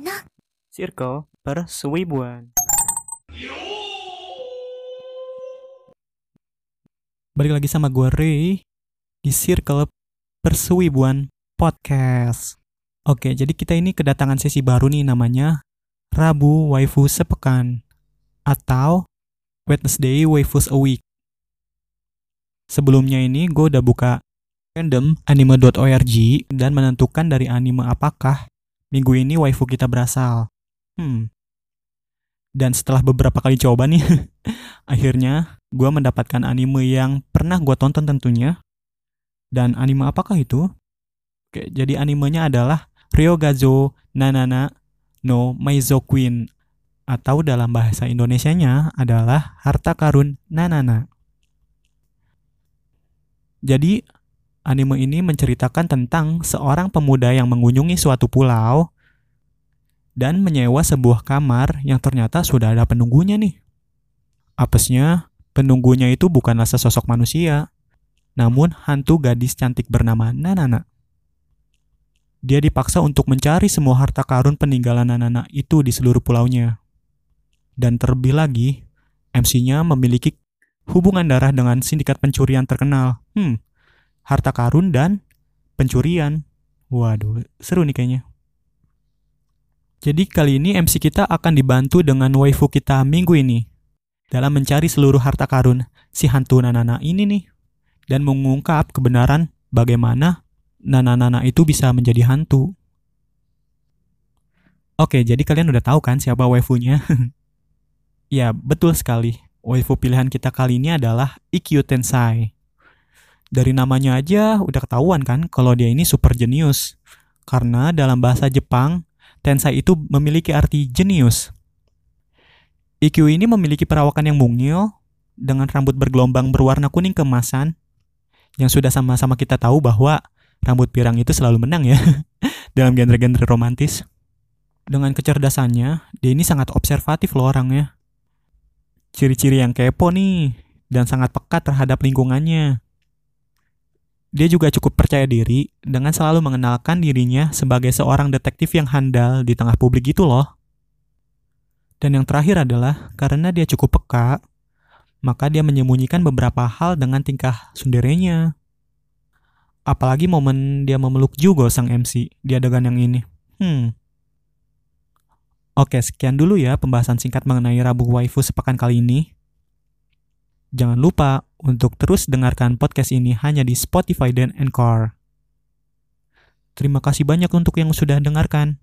の Circle Persuibuan. Balik lagi sama gue Ray di Circle Persuibuan Podcast. Oke, jadi kita ini kedatangan sesi baru nih namanya Rabu Waifu Sepekan atau Wednesday Waifus a Week. Sebelumnya ini gue udah buka random anime.org dan menentukan dari anime apakah minggu ini waifu kita berasal. Hmm. Dan setelah beberapa kali coba nih, akhirnya gue mendapatkan anime yang pernah gue tonton tentunya. Dan anime apakah itu? Oke, jadi animenya adalah Ryogazo Nanana no Maizo Queen atau dalam bahasa Indonesianya adalah Harta Karun Nanana. Jadi, anime ini menceritakan tentang seorang pemuda yang mengunjungi suatu pulau dan menyewa sebuah kamar yang ternyata sudah ada penunggunya nih. Apesnya, penunggunya itu bukanlah sesosok manusia, namun hantu gadis cantik bernama Nanana. Dia dipaksa untuk mencari semua harta karun peninggalan Nanana itu di seluruh pulaunya. Dan terlebih lagi, MC-nya memiliki hubungan darah dengan sindikat pencurian terkenal. Hmm, harta karun dan pencurian. Waduh, seru nih kayaknya. Jadi kali ini MC kita akan dibantu dengan waifu kita minggu ini dalam mencari seluruh harta karun si hantu Nanana ini nih dan mengungkap kebenaran bagaimana Nanana itu bisa menjadi hantu. Oke, jadi kalian udah tahu kan siapa waifunya? ya, betul sekali waifu pilihan kita kali ini adalah Ikkyu Tensai. Dari namanya aja udah ketahuan kan kalau dia ini super jenius. Karena dalam bahasa Jepang, Tensai itu memiliki arti jenius. Ikkyu ini memiliki perawakan yang mungil, dengan rambut bergelombang berwarna kuning kemasan, yang sudah sama-sama kita tahu bahwa rambut pirang itu selalu menang ya, dalam genre-genre romantis. Dengan kecerdasannya, dia ini sangat observatif loh orangnya ciri-ciri yang kepo nih dan sangat pekat terhadap lingkungannya. Dia juga cukup percaya diri dengan selalu mengenalkan dirinya sebagai seorang detektif yang handal di tengah publik gitu loh. Dan yang terakhir adalah karena dia cukup peka, maka dia menyembunyikan beberapa hal dengan tingkah sunderenya. Apalagi momen dia memeluk juga sang MC di adegan yang ini. Hmm, Oke, sekian dulu ya pembahasan singkat mengenai Rabu Waifu sepekan kali ini. Jangan lupa untuk terus dengarkan podcast ini hanya di Spotify dan Anchor. Terima kasih banyak untuk yang sudah dengarkan.